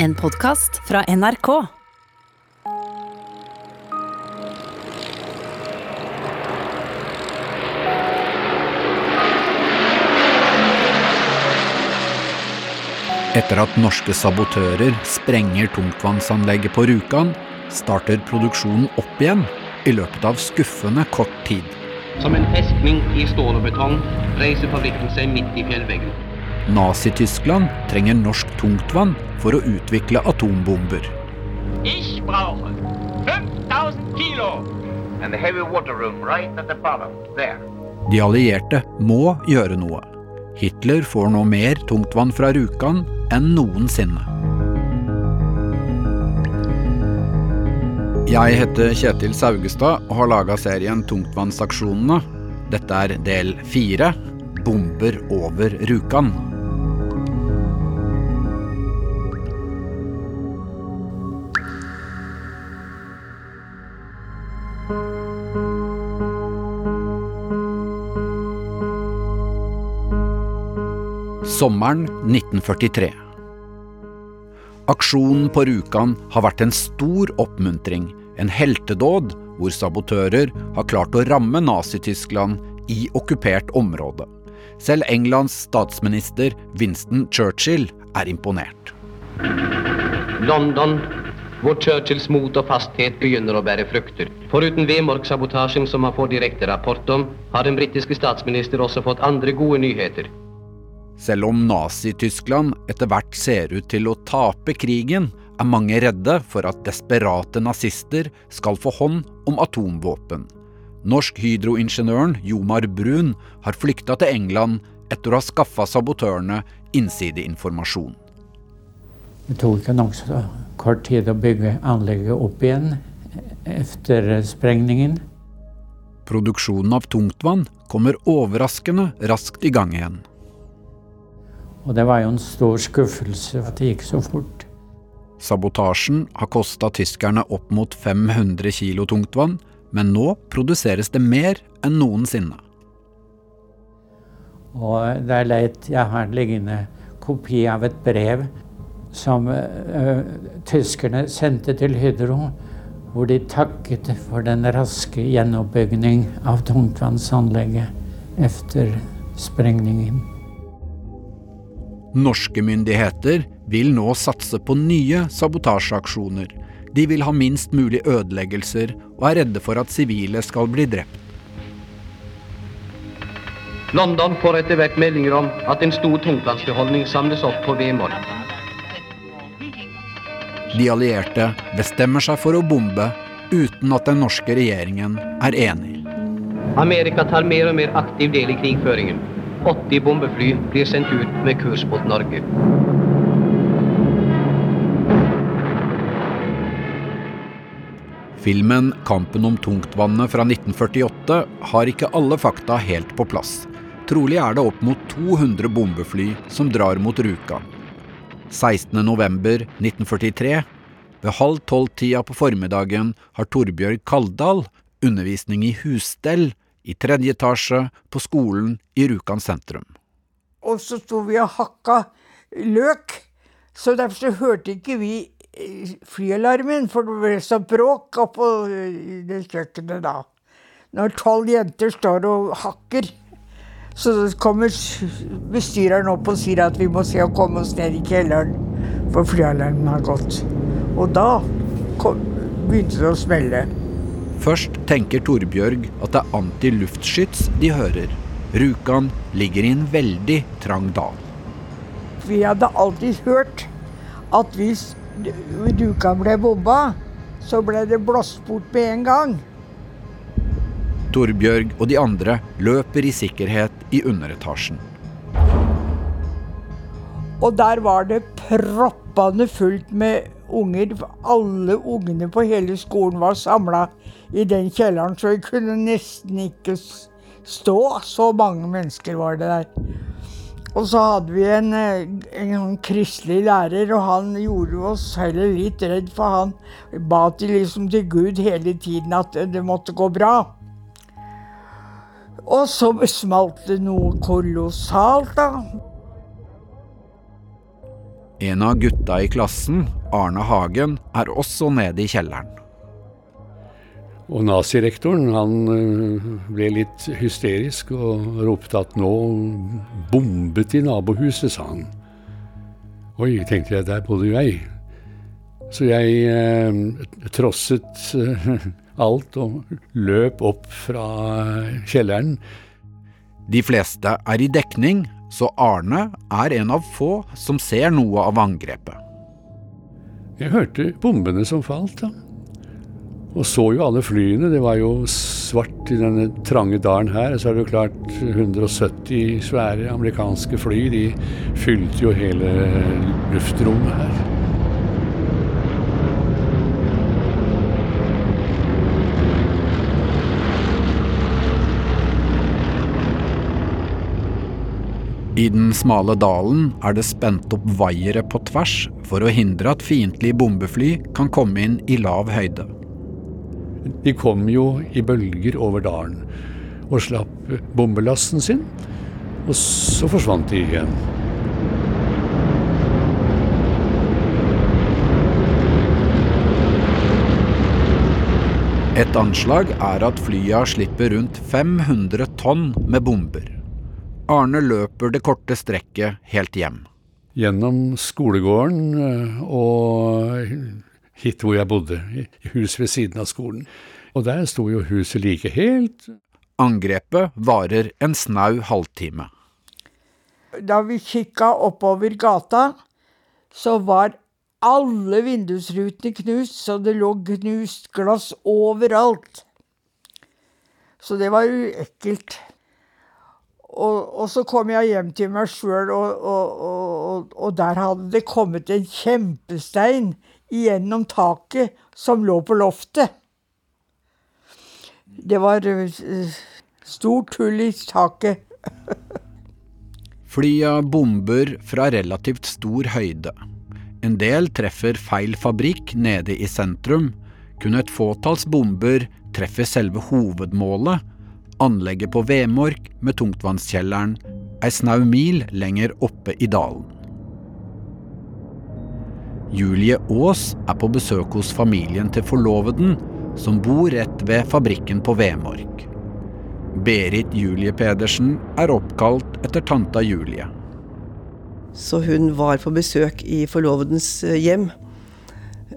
En podkast fra NRK. Etter at norske sabotører sprenger tungtvannsanlegget på Rjukan, starter produksjonen opp igjen i løpet av skuffende kort tid. Som en festning i stål og betong reiser fabrikken seg midt i fjellveggen. Nazi-Tyskland trenger norsk tungtvann for å utvikle atombomber. Ich brauche 5000 Kilo. and the heavy water room right at the bottom, there. De allierte må gjøre noe. Hitler får nå mer tungtvann fra Rjukan enn noensinne. Jeg heter Kjetil Saugestad og har laga serien Tungtvannsaksjonene. Dette er del fire bomber over Rjukan. Sommeren 1943. Aksjonen på Rjukan har vært en stor oppmuntring, en heltedåd hvor sabotører har klart å ramme Nazi-Tyskland i okkupert område. Selv Englands statsminister Winston Churchill er imponert. London, hvor Churchills mot og fasthet begynner å bære frukter. Foruten Vemork-sabotasjen som han får direkte rapport om, har den britiske statsminister også fått andre gode nyheter. Selv om Nazi-Tyskland etter hvert ser ut til å tape krigen, er mange redde for at desperate nazister skal få hånd om atomvåpen. Norsk Hydro-ingeniøren Jomar Brun har flykta til England etter å ha skaffa sabotørene innsideinformasjon. Det tok ikke nokså kort tid å bygge anlegget opp igjen etter sprengningen. Produksjonen av tungtvann kommer overraskende raskt i gang igjen. Og det var jo en stor skuffelse at det gikk så fort. Sabotasjen har kosta tyskerne opp mot 500 kilo tungtvann, men nå produseres det mer enn noensinne. Og det er leit Jeg har liggende kopi av et brev som øh, tyskerne sendte til Hydro, hvor de takket for den raske gjenoppbygging av tungtvannsanlegget etter sprengningen. Norske myndigheter vil nå satse på nye sabotasjeaksjoner. De vil ha minst mulig ødeleggelser og er redde for at sivile skal bli drept. London får etter hvert meldinger om at en stor tungtvannsbeholdning samles opp på Vemork. De allierte bestemmer seg for å bombe uten at den norske regjeringen er enig. Amerika tar mer og mer aktiv del i krigføringen. 80 bombefly blir sendt ut med kurs mot Norge. Filmen 'Kampen om tungtvannet' fra 1948 har ikke alle fakta helt på plass. Trolig er det opp mot 200 bombefly som drar mot Rjukan. 16.11.1943, ved halv tolv-tida på formiddagen, har Torbjørg Kaldal undervisning i husstell i tredje etasje på skolen i Rjukan sentrum. Og så sto vi og hakka løk, så derfor så hørte ikke vi eh, flyalarmen, for det ble så bråk oppå eh, det kjøkkenet da. Når tolv jenter står og hakker, så kommer bestyreren opp og sier at vi må se å komme oss ned i kjelleren, for flyalarmen har gått. Og da kom, begynte det å smelle. Først tenker Torbjørg at det er antiluftskyts de hører. Rjukan ligger i en veldig trang dal. Vi hadde alltid hørt at hvis Rjukan ble bomba, så ble det blåst bort med en gang. Torbjørg og de andre løper i sikkerhet i underetasjen. Og der var det proppende fullt med unger. Alle ungene på hele skolen var samla i den kjelleren, så vi kunne nesten ikke stå. Så mange mennesker var det der. Og så hadde vi en, eh, en, sånn kristelig lærer, og han gjorde oss heller litt redd, for han ba til, liksom til Gud hele tiden at det måtte gå bra. Og så smalt det noe kolossalt, da. En av gutta i klassen, Arne Hagen, er også nede i kjelleren. Og nazirektoren han eh, ble litt hysterisk og ropte at nå bombet de nabohuset, sa han. Oi, tenkte jeg, der bodde jo jeg. Så jeg eh, trosset eh, alt og løp opp fra kjelleren. De fleste er i dekning, så Arne er en av få som ser noe av angrepet. Jeg hørte bombene som falt, da. Og så jo alle flyene. Det var jo svart i denne trange dalen her. Og Så er det jo klart 170 svære amerikanske fly. De fylte jo hele luftrommet her. I den smale dalen er det spent opp vaiere på tvers for å hindre at fiendtlige bombefly kan komme inn i lav høyde. De kom jo i bølger over dalen og slapp bombelasten sin. Og så forsvant de igjen. Et anslag er at flya slipper rundt 500 tonn med bomber. Arne løper det korte strekket helt hjem. Gjennom skolegården eh, og hit hvor jeg bodde, i hus ved siden av skolen. Og der sto jo huset like helt. Angrepet varer en snau halvtime. Da vi kikka oppover gata, så var alle vindusrutene knust, så det lå knust glass overalt. Så det var jo ekkelt. Og, og, så kom jeg hjem til meg sjøl, og, og, og, der hadde det kommet en kjempestein gjennom taket som lå på loftet. Det var uh, stort hull i taket. Flya bomber fra relativt stor høyde. En del treffer feil fabrikk nede i sentrum. Kun et fåtalls bomber treffer selve hovedmålet, anlegget på Vemork med tungtvannskjelleren, ei snau mil lenger oppe i dalen. Julie Aas er på besøk hos familien til forloveden, som bor rett ved fabrikken på Vemork. Berit Julie Pedersen er oppkalt etter tanta Julie. Så hun var på besøk i forlovedens eh, hjem.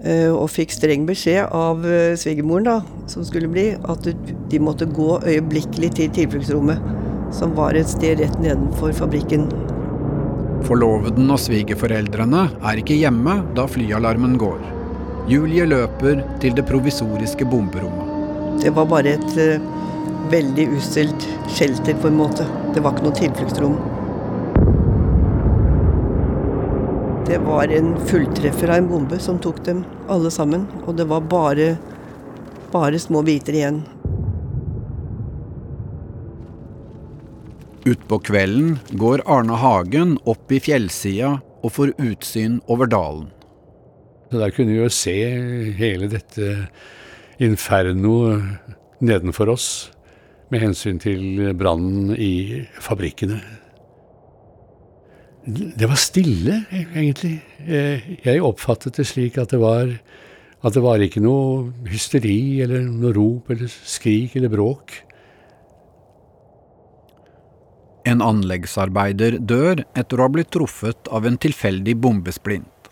Eh, og fikk streng beskjed av eh, svigermoren, da, som skulle bli, at de måtte gå øyeblikkelig til tilfluktsrommet, som var et sted rett nedenfor fabrikken. Forloveden og svigerforeldrene er ikke hjemme da flyalarmen går. Julie løper til det provisoriske bomberommet. Det var bare et uh, veldig uselt shelter, på en måte. Det var ikke noe tilfluktsrom. Det var en fulltreffer av en bombe som tok dem alle sammen. Og det var bare, bare små biter igjen. Utpå kvelden går Arne Hagen opp i fjellsida og får utsyn over dalen. Så Der kunne vi jo se hele dette inferno nedenfor oss med hensyn til brannen i fabrikkene. Det var stille, egentlig. Jeg oppfattet det slik at det var at det var ikke noe hysteri eller noe rop eller skrik eller bråk. En anleggsarbeider dør etter å ha blitt truffet av en tilfeldig bombesplint.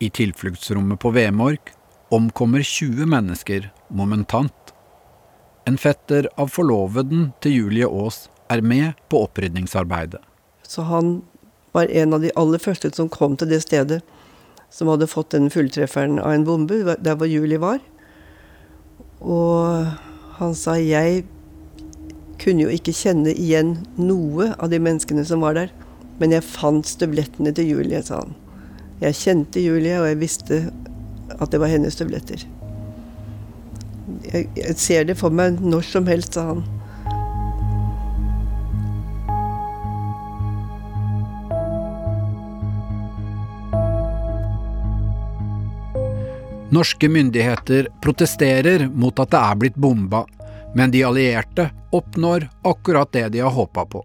I tilfluktsrommet på Vemork omkommer 20 mennesker momentant. En fetter av forloveden til Julie Aas er med på opprydningsarbeidet. Så han var en av de aller første som kom til det stedet som hadde fått den fulltrefferen av en bombe, der hvor Julie var. Og han sa jeg kunne jo ikke kjenne igjen noe av de menneskene som var der. Men jeg fant støvlettene til Julie, sa han. Jeg kjente Julie, og jeg visste at det var hennes støvletter. Jeg, jeg ser det for meg når som helst, sa han. Norske myndigheter protesterer mot at det er blitt bomba men de allierte oppnår akkurat det de har håpa på.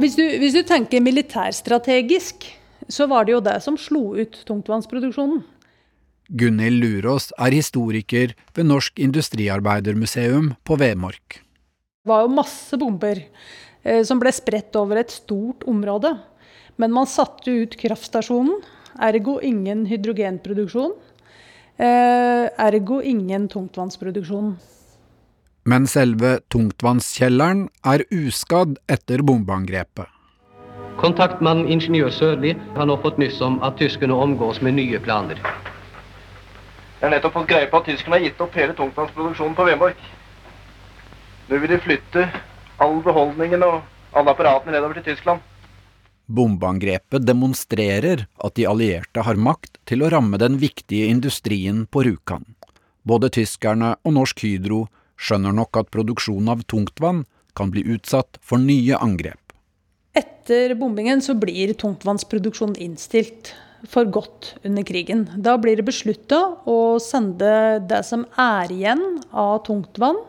Hvis du, hvis du, tenker militærstrategisk, så var det jo det som slo ut tungtvannsproduksjonen. Gunhild Lurås er historiker ved Norsk industriarbeidermuseum på Vemork. Det var jo masse bomber eh, som ble spredt over et stort område. Men man satte ut kraftstasjonen, ergo ingen hydrogenproduksjon. Eh, ergo ingen tungtvannsproduksjon. Men selve tungtvannskjelleren er uskadd etter bombeangrepet. Kontaktmannen ingeniør Sørli har nå fått nyss om at tyskerne omgås med nye planer. Jeg har nettopp fått greie på at tyskerne har gitt opp hele tungtvannsproduksjonen på Vemork. Nå vil de flytte all beholdningen og alle apparatene nedover til Tyskland. Bombeangrepet demonstrerer at de allierte har makt til å ramme den viktige industrien på Rjukan. Både tyskerne og Norsk Hydro skjønner nok at produksjonen av tungtvann kan bli utsatt for nye angrep. Etter bombingen så blir tungtvannsproduksjonen innstilt for godt under krigen. Da blir det beslutta å sende det som er igjen av tungtvann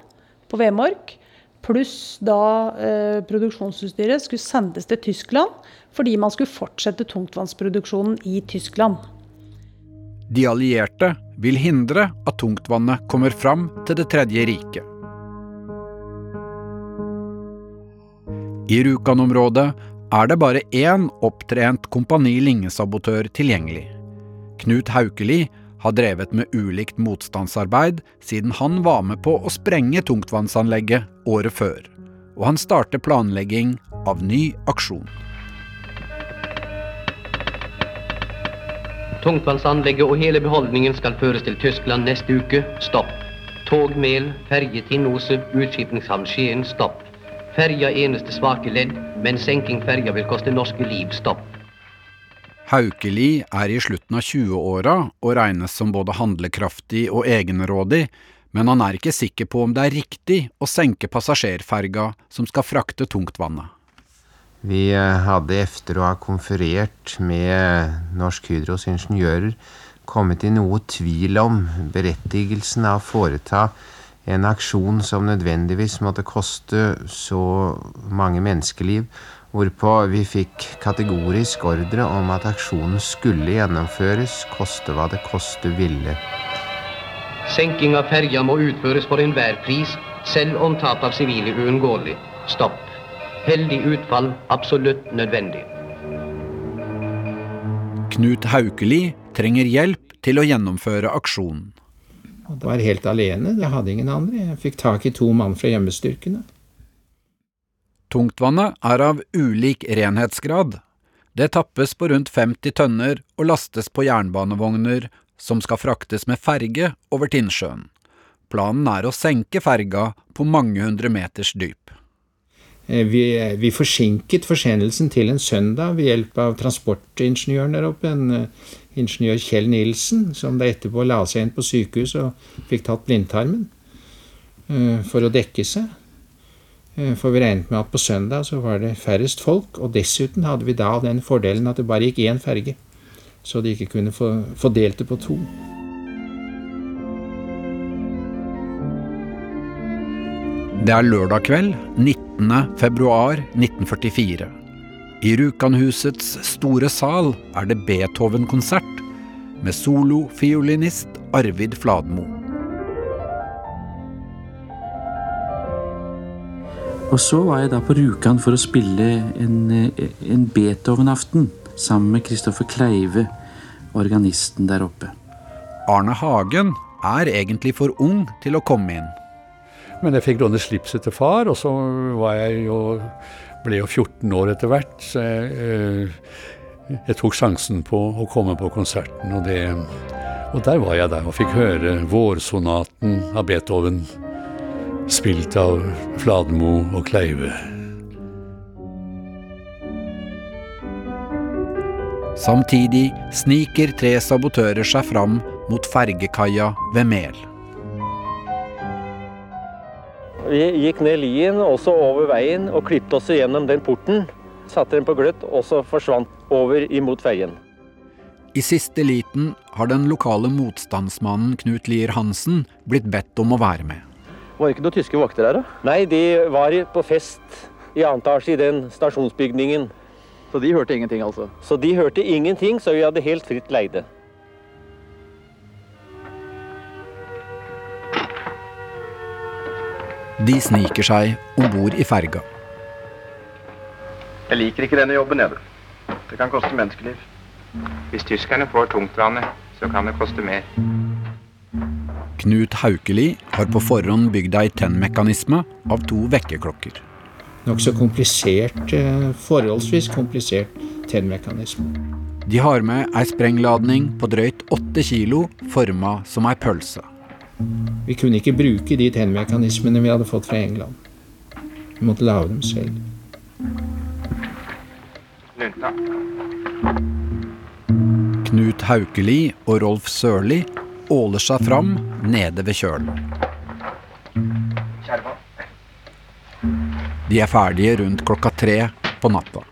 på Vemork, pluss da eh, produksjonsutstyret skulle sendes til Tyskland fordi man skulle fortsette tungtvannsproduksjonen i Tyskland. De allierte vil hindre at tungtvannet kommer fram til Det tredje riket. I Rjukan-området er det bare én opptrent Kompani Linge-sabotør tilgjengelig. Knut Haukeli har drevet med ulikt motstandsarbeid siden han var med på å sprenge tungtvannsanlegget året før, og han starter planlegging av ny aksjon. Tungtvannsanlegget og hele beholdningen skal føres til Tyskland neste uke. Stopp. Tog, mel, ferje Tinnose, utskipningshavn Skien. Stopp. Ferja eneste svake ledd, men senking ferja vil koste norske liv. Stopp. Haukeli er i slutten av 20-åra og regnes som både handlekraftig og egenrådig, men han er ikke sikker på om det er riktig å senke passasjerferga som skal frakte tungtvannet. Vi hadde efter å ha konferert med Norsk Hydros ingeniører kommet i noe tvil om berettigelsen av å foreta en aksjon som nødvendigvis måtte koste så mange menneskeliv, hvorpå vi fikk kategorisk ordre om at aksjonen skulle gjennomføres, koste hva det koste ville. Senking av ferja må utføres for enhver pris, selv om tap av sivile uunngåelig. Stopp. Heldig utfall absolutt nødvendig. Knut Haukeli trenger hjelp til å gjennomføre aksjonen. Jeg var helt alene, jeg hadde ingen andre. Jeg fikk tak i to mann fra hjemmestyrkene. Tungtvannet er av ulik renhetsgrad. Det tappes på rundt 50 tønner og lastes på jernbanevogner som skal fraktes med ferge over Tinnsjøen. Planen er å senke ferga på mange hundre meters dyp. Vi, vi, forsinket forsendelsen til en søndag ved hjelp av transportingeniøren der oppe, en ingeniør Kjell Nilsen, som da etterpå la seg inn på sykehus og fikk tatt blindtarmen for å dekke seg. For vi regnet med at på søndag så var det færrest folk, og dessuten hadde vi da den fordelen at det bare gikk én ferge, så de ikke kunne få fordelt det på to. Det er lørdag kveld, 19. februar 1944. I Rjukanhusets store sal er det Beethoven-konsert med solofiolinist Arvid Fladmo. Og så var jeg da på Rjukan for å spille en, en Beethoven-aften sammen med Kristoffer Kleive, organisten der oppe. Arne Hagen er egentlig for ung til å komme inn. Men jeg fikk låne slipset til far, og så var jeg jo ble jo 14 år etter hvert. Så jeg, jeg tok sjansen på å komme på konserten, og, det, og der var jeg der og fikk høre Vårsonaten av Beethoven, spilt av Fladmo og Kleive. Samtidig sniker tre sabotører seg fram mot fergekaia ved Mel. Vi gikk ned lien, også over veien, og klippet oss gjennom den porten. Satte den på gløtt, og så forsvant over imot fergen. I siste liten har den lokale motstandsmannen Knut Lier Hansen blitt bedt om å være med. Var det ikke noen tyske vakter her, da? Nei, de var på fest i annen etasje i den stasjonsbygningen. Så de hørte ingenting, altså? Så de hørte ingenting, så vi hadde helt fritt leide. De sniker seg om bord i ferga. Jeg liker ikke denne jobben, jeg. Det kan koste menneskeliv. Hvis tyskerne får tungtvannet, så kan det koste mer. Knut Haukeli har på forhånd bygd ei tennmekanisme av to vekkerklokker. Nokså komplisert, eh, forholdsvis komplisert tennmekanisme. De har med ei sprengladning på drøyt åtte kilo, forma som ei pølse. Vi kunne ikke bruke de tennmekanismene vi hadde fått fra England. Vi måtte lage dem selv. Lunta. Knut Haukeli og Rolf Sørli åler seg fram nede ved kjølen. De er ferdige rundt klokka tre på natta.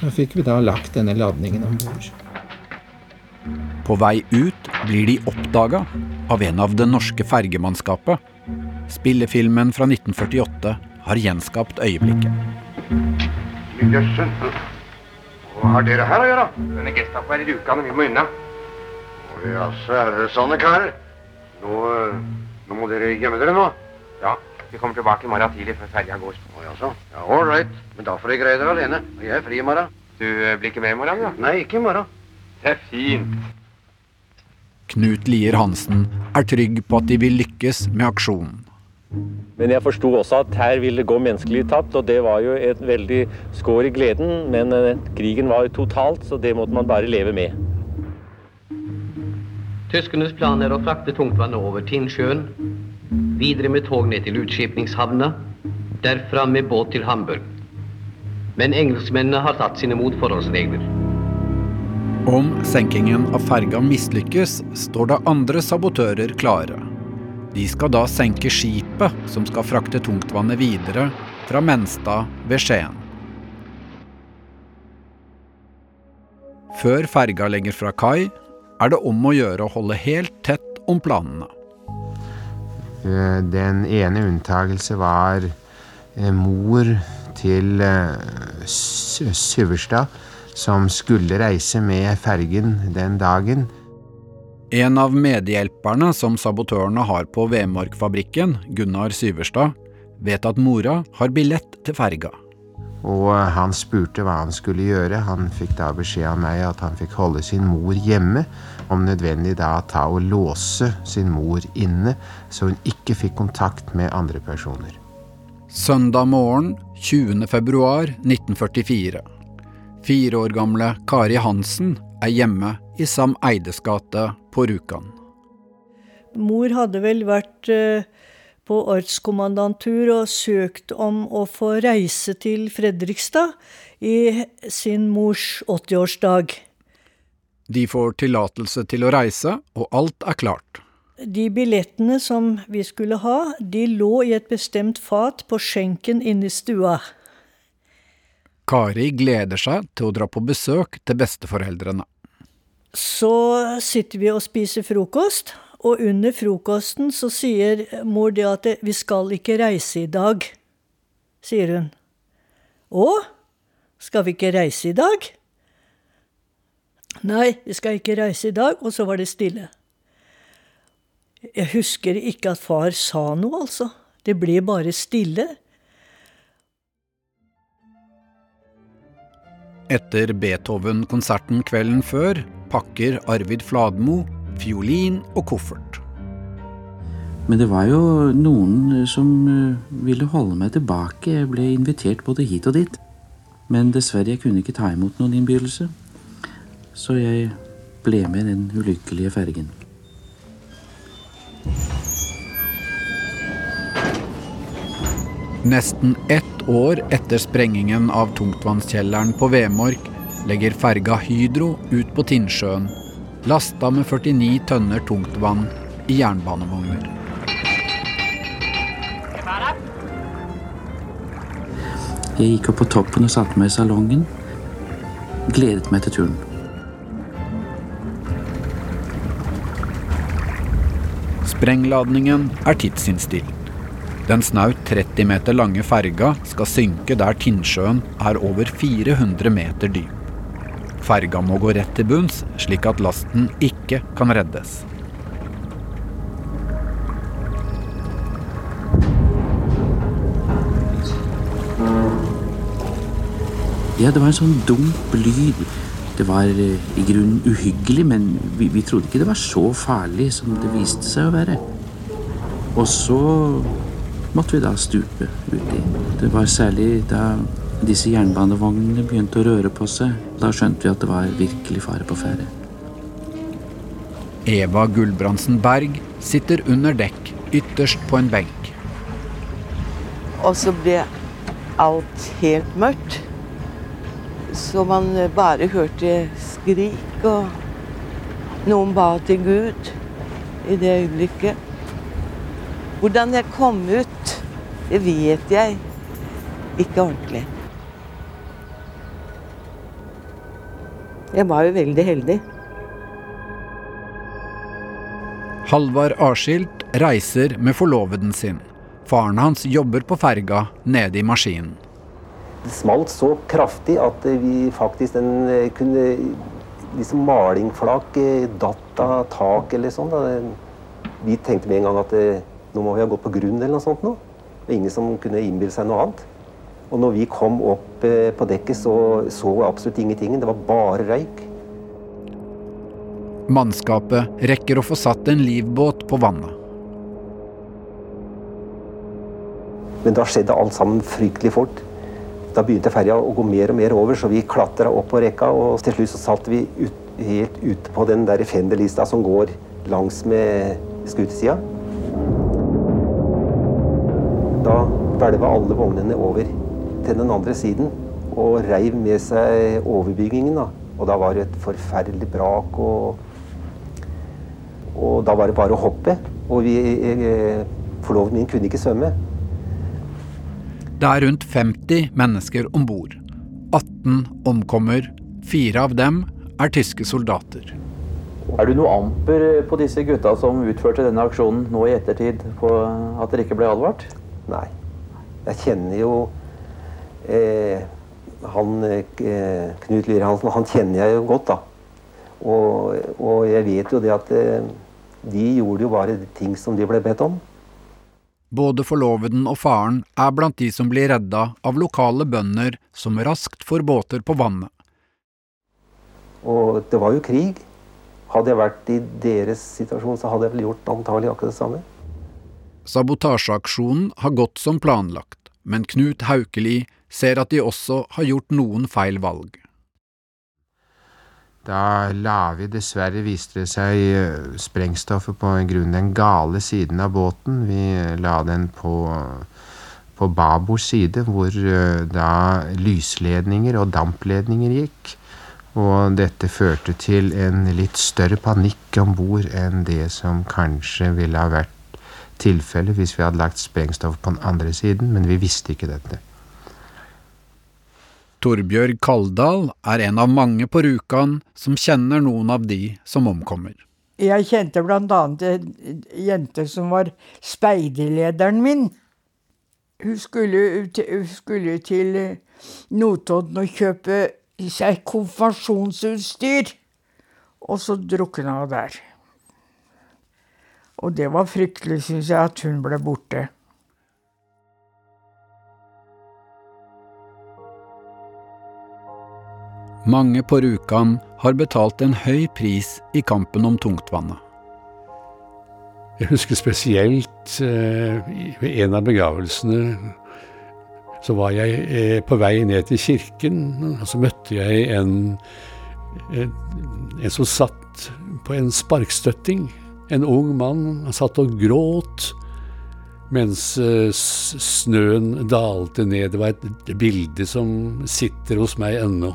Da fikk vi da lagt denne ladningen om bord. På vei ut blir de oppdaga av en av det norske fergemannskapet. Spillefilmen fra 1948 har gjenskapt øyeblikket. Jøssen. Hva har dere her å gjøre? Denne Gestapo er i Rjukan, og vi må unna. Jaså, er dere sånne karer? Nå, nå må dere gjemme dere nå. Ja, vi kommer tilbake i morgen tidlig før ferja går. Å jaså. Ja, all right. Men da får dere greie dere alene. Og jeg er fri i morgen. Du eh, blir ikke med i morgen, da? Nei, ikke i morgen. Det er fint. Knut Lier Hansen er trygg på at de vil lykkes med aksjonen. Men jeg forsto også at her ville det gå menneskelig tapt, og det var jo et veldig skår i gleden. Men eh, krigen var jo totalt, så det måtte man bare leve med. Tyskernes plan er å frakte tungtvannet over Tinnsjøen, videre med tog ned til utskipningshavna, derfra med båt til Hamburg. Men engelskmennene har tatt sine motforholdsregler. Om senkingen av ferga mislykkes, står det andre sabotører klare. De skal da senke skipet som skal frakte tungtvannet videre fra Menstad ved Skien. Før ferga legger fra kai, er det om å gjøre å holde helt tett om planene. Eh, Den ene unntagelse var eh, mor til eh, Syverstad, som skulle reise med fergen den dagen. En av medhjelperne som sabotørene har på Vemorkfabrikken, Gunnar Syverstad, vet at mora har billett til ferga. Og han spurte hva han skulle gjøre. Han fikk da beskjed av meg at han fikk holde sin mor hjemme, om nødvendig da ta og låse sin mor inne, så hun ikke fikk kontakt med andre personer. Søndag morgen 20. februar 1944. Fire år gamle Kari Hansen er hjemme i Sam Eides gate på Rjukan. Mor hadde vel vært eh, på ortskommandantur og søkt om å få reise til Fredrikstad i sin mors 80-årsdag. De får tillatelse til å reise, og alt er klart. De billettene som vi skulle ha, de lå i et bestemt fat på skjenken inne i stua. Kari gleder seg til å dra på besøk til besteforeldrene. Så sitter vi og spiser frokost, og under frokosten så sier mor det at vi skal ikke reise i dag, sier hun. Å, skal vi ikke reise i dag? Nei, vi skal ikke reise i dag, og så var det stille. Jeg husker ikke at far sa noe, altså. Det ble bare stille. Etter Beethoven-konserten kvelden før pakker Arvid Fladmo fiolin og koffert. Men det var jo noen som eh, ville holde meg tilbake. Jeg ble invitert både hit og dit. Men dessverre, jeg kunne ikke ta imot noen innbydelse. Så jeg ble med den ulykkelige fergen. Nesten ett år etter sprengingen av tungtvannskjelleren på Vemork legger ferga Hydro ut på Tinnsjøen, lasta med 49 tønner tungtvann i jernbanevogner. Jeg gikk opp på toppen og satte meg i salongen. Gledet meg til turen. Sprengladningen er tidsinnstilt. Den snaut 30 meter lange ferga skal synke der Tinnsjøen er over 400 meter dyp. Ferga må gå rett til bunns, slik at lasten ikke kan reddes. Ja, det var en sånn dump lyd. Det var eh, i grunnen uhyggelig, men vi, vi trodde ikke det var så farlig som det viste seg å være. Og så måtte vi da stupe uti. Det var særlig da disse jernbanevognene begynte å røre på seg. Da skjønte vi at det var virkelig fare på ferde. Eva Gulbrandsen Berg sitter under dekk, ytterst på en benk. Og så ble alt helt mørkt. Så man bare hørte skrik, og noen ba til Gud i det øyeblikket. Hvordan jeg kom ut, det vet jeg ikke ordentlig. Jeg var jo veldig heldig. Halvard Arskilt reiser med forloveden sin. Faren hans jobber på ferga nede i maskinen. Det smalt så kraftig at vi faktisk den eh, kunne liksom Malingflak eh, datt av taket eller sånn. Da. Vi tenkte med en gang at eh, nå må vi ha gått på grunn eller noe sånt nå. Det var ingen som kunne innbille seg noe annet. Og når vi kom opp på dekket, så så jeg absolutt ingenting. Det var bare røyk. Mannskapet rekker å få satt en livbåt på vannet. Men da skjedde alt sammen fryktelig fort. Da begynte ferja å gå mer og mer over, så vi klatra opp på rekka. Og til slutt så satt vi ut, helt ute på den der fenderlista som går langs med skutesida. Da hvelva alle vognene over til den andre siden og reiv med seg overbyggingen. Da. Og da var det et forferdelig brak. og og da var det bare å hoppe. Og vi, forloveden min kunne ikke svømme. Det er rundt 50 mennesker om bord. 18 omkommer. Fire av dem er tyske soldater. Er du noe amper på disse gutta som utførte denne aksjonen nå i ettertid, på at dere ikke ble advart? Nei. Jeg kjenner jo eh, han eh, Knut Lyhre Hansen, han kjenner jeg jo godt, da. Og, og jeg vet jo det at eh, de gjorde jo bare ting som de ble bedt om. Både forloveden og faren er blant de som blir redda av lokale bønder som raskt får båter på vannet. Og det var jo krig. Hadde jeg vært i deres situasjon, så hadde jeg vel gjort antagelig akkurat det samme. Sabotasjeaksjonen har gått som planlagt, men Knut Haukeli ser at de også har gjort noen feil valg. Da la vi dessverre, viste det seg, sprengstoffet på grunn den gale siden av båten. Vi la den på, på babords side, hvor da lysledninger og dampledninger gikk. Og dette førte til en litt større panikk om bord enn det som kanskje ville ha vært tilfellet hvis vi hadde lagt sprengstoff på den andre siden, men vi visste ikke dette. Torbjørg Kaldal er en av mange på Rjukan som kjenner noen av de som omkommer. Jeg kjente annet en jente som var speiderlederen min. Hun skulle, hun skulle til Notodden og kjøpe seg konfirmasjonsutstyr, og så drukna hun der. Og det var fryktelig, syns jeg, at hun ble borte. Mange på Rjukan har betalt en høy pris i kampen om tungtvannet. Jeg husker spesielt eh, ved en av begravelsene så var jeg eh, på vei ned til kirken, og så møtte jeg en, en, en som satt på en sparkstøtting. En ung mann. Han satt og gråt mens eh, snøen dalte ned. Det var et bilde som sitter hos meg ennå.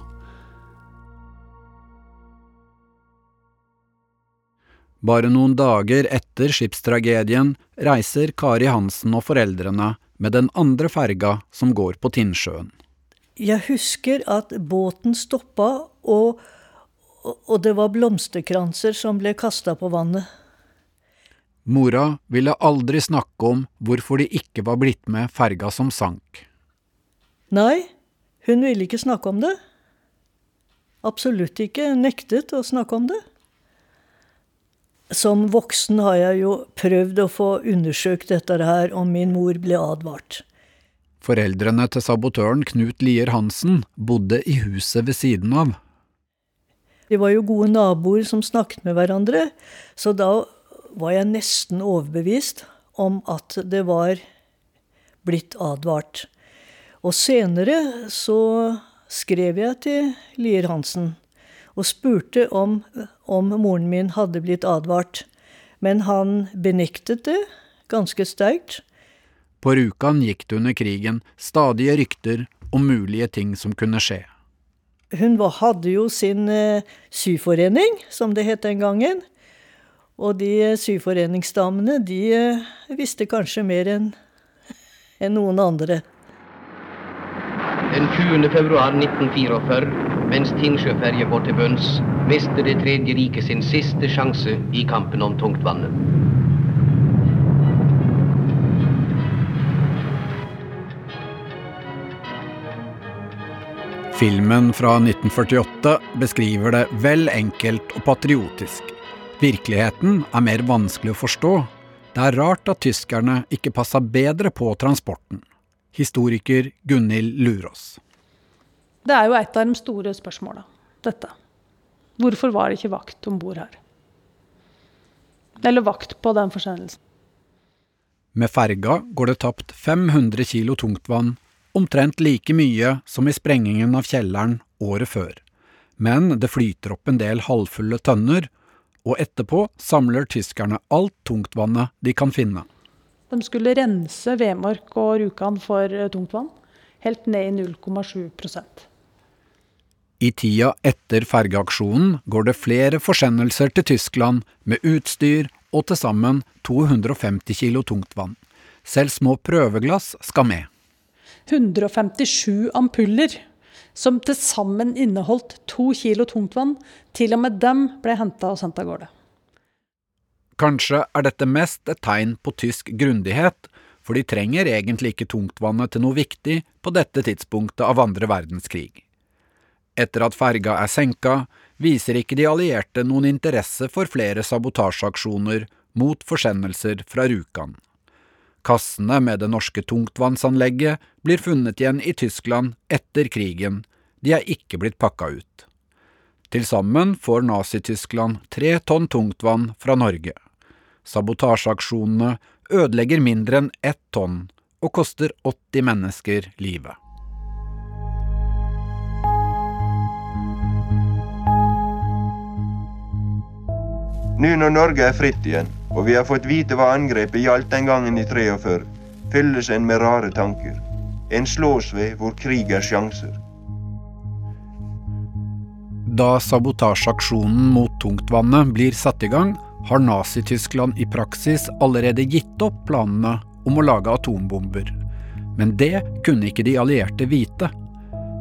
Bare noen dager etter skipstragedien reiser Kari Hansen og foreldrene med den andre ferga som går på Tinnsjøen. Jeg husker at båten stoppa, og, og det var blomsterkranser som ble kasta på vannet. Mora ville aldri snakke om hvorfor de ikke var blitt med ferga som sank. Nei, hun ville ikke snakke om det. Absolutt ikke. Nektet å snakke om det. Som voksen har jeg jo prøvd å få undersøkt dette her, og min mor ble advart. Foreldrene til sabotøren Knut Lier Hansen bodde i huset ved siden av. Vi var jo gode naboer som snakket med hverandre, så da var jeg nesten overbevist om at det var blitt advart. Og senere så skrev jeg til Lier Hansen og spurte om, om moren min hadde blitt advart. Men han benektet det ganske sterkt. På Rjukan gikk det under krigen stadige rykter om mulige ting som kunne skje. Hun var, hadde jo sin eh, syforening, som det het den gangen. Og de syforeningsdamene, de eh, visste kanskje mer enn enn noen andre. Den 20. februar 1944, mens Tinnsjøferja går til bunns, mister Det tredje riket sin siste sjanse i kampen om tungtvannet. Filmen fra 1948 beskriver det vel enkelt og patriotisk. Virkeligheten er mer vanskelig å forstå. Det er rart at tyskerne ikke passa bedre på transporten. Historiker Gunhild Lurås. Det er jo et av de store spørsmåla, dette. Hvorfor var det ikke vakt om bord her? Eller vakt på den forsendelsen. Med ferga går det tapt 500 kilo tungtvann omtrent like mye som i sprengingen av kjelleren året før. Men det flyter opp en del halvfulle tønner, og etterpå samler tyskerne alt tungtvannet de kan finne. De skulle rense Vemork og Rjukan for eh, tungtvann, helt ned i 0,7 I tida etter fergeaksjonen går det flere forsendelser til Tyskland med utstyr og til sammen 250 kilo tungtvann. Selv små prøveglass skal med. 157 ampuller, som til sammen inneholdt to kilo tungtvann. Til og med dem ble henta og sendt av gårde. Kanskje er dette mest et tegn på tysk grundighet, for de trenger egentlig ikke tungtvannet til noe viktig på dette tidspunktet av andre verdenskrig. Etter at ferga er senka, viser ikke de allierte noen interesse for flere sabotasjeaksjoner mot forsendelser fra Rjukan. Kassene med det norske tungtvannsanlegget blir funnet igjen i Tyskland etter krigen, de er ikke blitt pakka ut. Til sammen får Nazi-Tyskland tre tonn tungtvann fra Norge. Sabotasjeaksjonene ødelegger mindre enn ett tonn og koster 80 mennesker livet. Nå når Norge er fritt igjen, og vi har fått vite hva angrepet gjaldt den gangen i 43, fylles en med rare tanker. En slås ved hvor krig er sjanser. Da sabotasjeaksjonen mot tungtvannet blir satt i gang, har Nazi-Tyskland i praksis allerede gitt opp planene om å lage atombomber. Men det kunne ikke de allierte vite.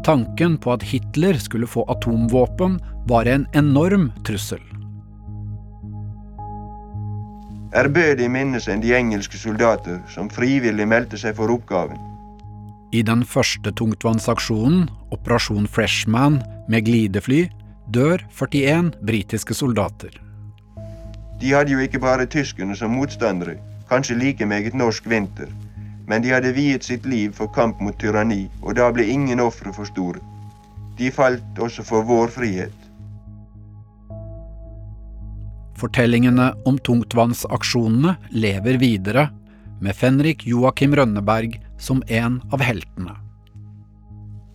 Tanken på at Hitler skulle få atomvåpen, var en enorm trussel. Ærbødig minnes en de engelske soldater som frivillig meldte seg for oppgaven. I den første tungtvannsaksjonen, Operasjon Freshman med glidefly, dør 41 britiske soldater. De hadde jo ikke bare tyskerne som motstandere, kanskje like meget norsk vinter, men de hadde viet sitt liv for kamp mot tyranni, og da ble ingen ofre for store. De falt også for vår frihet. Fortellingene om tungtvannsaksjonene lever videre, med Fenrik Joakim Rønneberg som en av heltene.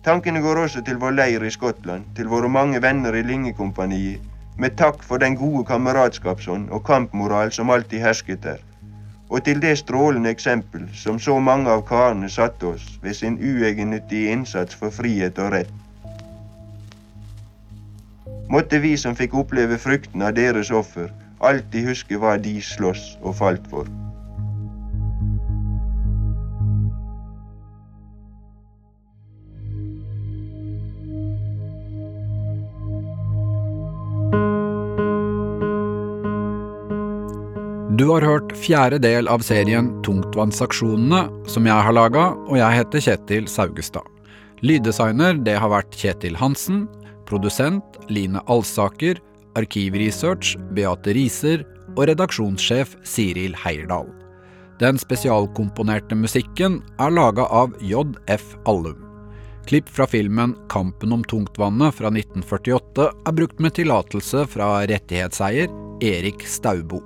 Tankene går også til vår leir i Skottland, til våre mange venner i Lyngekompaniet, med takk for den gode kameratskapsånd og kampmoral som alltid hersket der, og til det strålende eksempel som så mange av karene satte oss ved sin uegennyttige innsats for frihet og rett. Måtte vi som fikk oppleve frukten av deres offer, alltid huske hva de sloss og falt for. Du har hørt fjerde del av serien Tungtvannsaksjonene, som jeg har laga, og jeg heter Kjetil Saugestad. Lyddesigner det har vært Kjetil Hansen. Produsent Line Alsaker. Arkivresearch Beate Riser. Og redaksjonssjef Siril Heierdal. Den spesialkomponerte musikken er laga av JF Allum. Klipp fra filmen Kampen om tungtvannet fra 1948 er brukt med tillatelse fra rettighetseier Erik Staubo.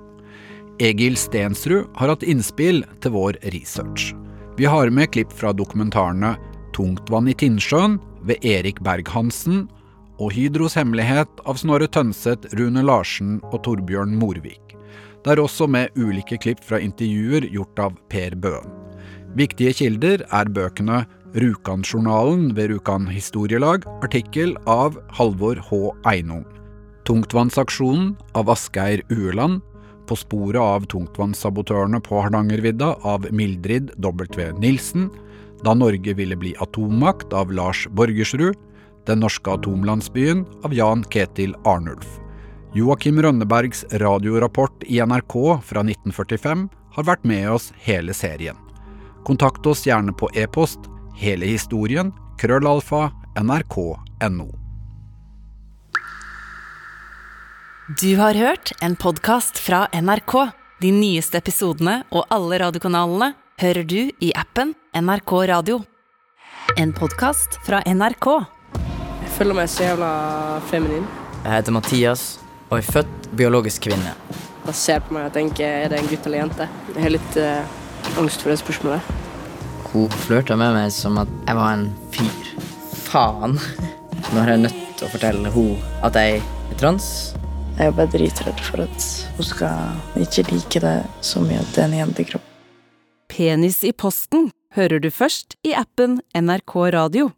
Egil Stensrud har hatt innspill til vår research. Vi har med klipp fra dokumentarene Tungtvann i Tinnsjøen ved Erik Berg-Hansen og Hydros hemmelighet av Snorre Tønseth, Rune Larsen og Torbjørn Morvik. Det er også med ulike klipp fra intervjuer gjort av Per Bøen. Viktige kilder er bøkene Rjukanjournalen ved Rjukan historielag, artikkel av Halvor H. Einung. Tungtvannsaksjonen av Asgeir Ueland. På sporet av tungtvannssabotørene på Hardangervidda av Mildrid W. Nilsen. Da Norge ville bli atommakt av Lars Borgersrud. Den norske atomlandsbyen av Jan Ketil Arnulf. Joakim Rønnebergs radiorapport i NRK fra 1945 har vært med oss hele serien. Kontakt oss gjerne på e-post hele historien krøllalfa nrk.no. Du har hørt en podkast fra NRK. De nyeste episodene og alle radiokanalene hører du i appen NRK Radio. En podkast fra NRK. Føler meg så jævla feminin. Jeg heter Mathias og er født biologisk kvinne. Han ser på meg og tenker er det en gutt eller jente. Jeg har litt uh, angst for det spørsmålet. Hun flørta med meg som at jeg var en fyr. Faen. Nå er jeg nødt til å fortelle henne at jeg er trans. Jeg er bare dritredd for at hun skal ikke like det så mye at det er en jentekropp. Penis i posten hører du først i appen NRK Radio.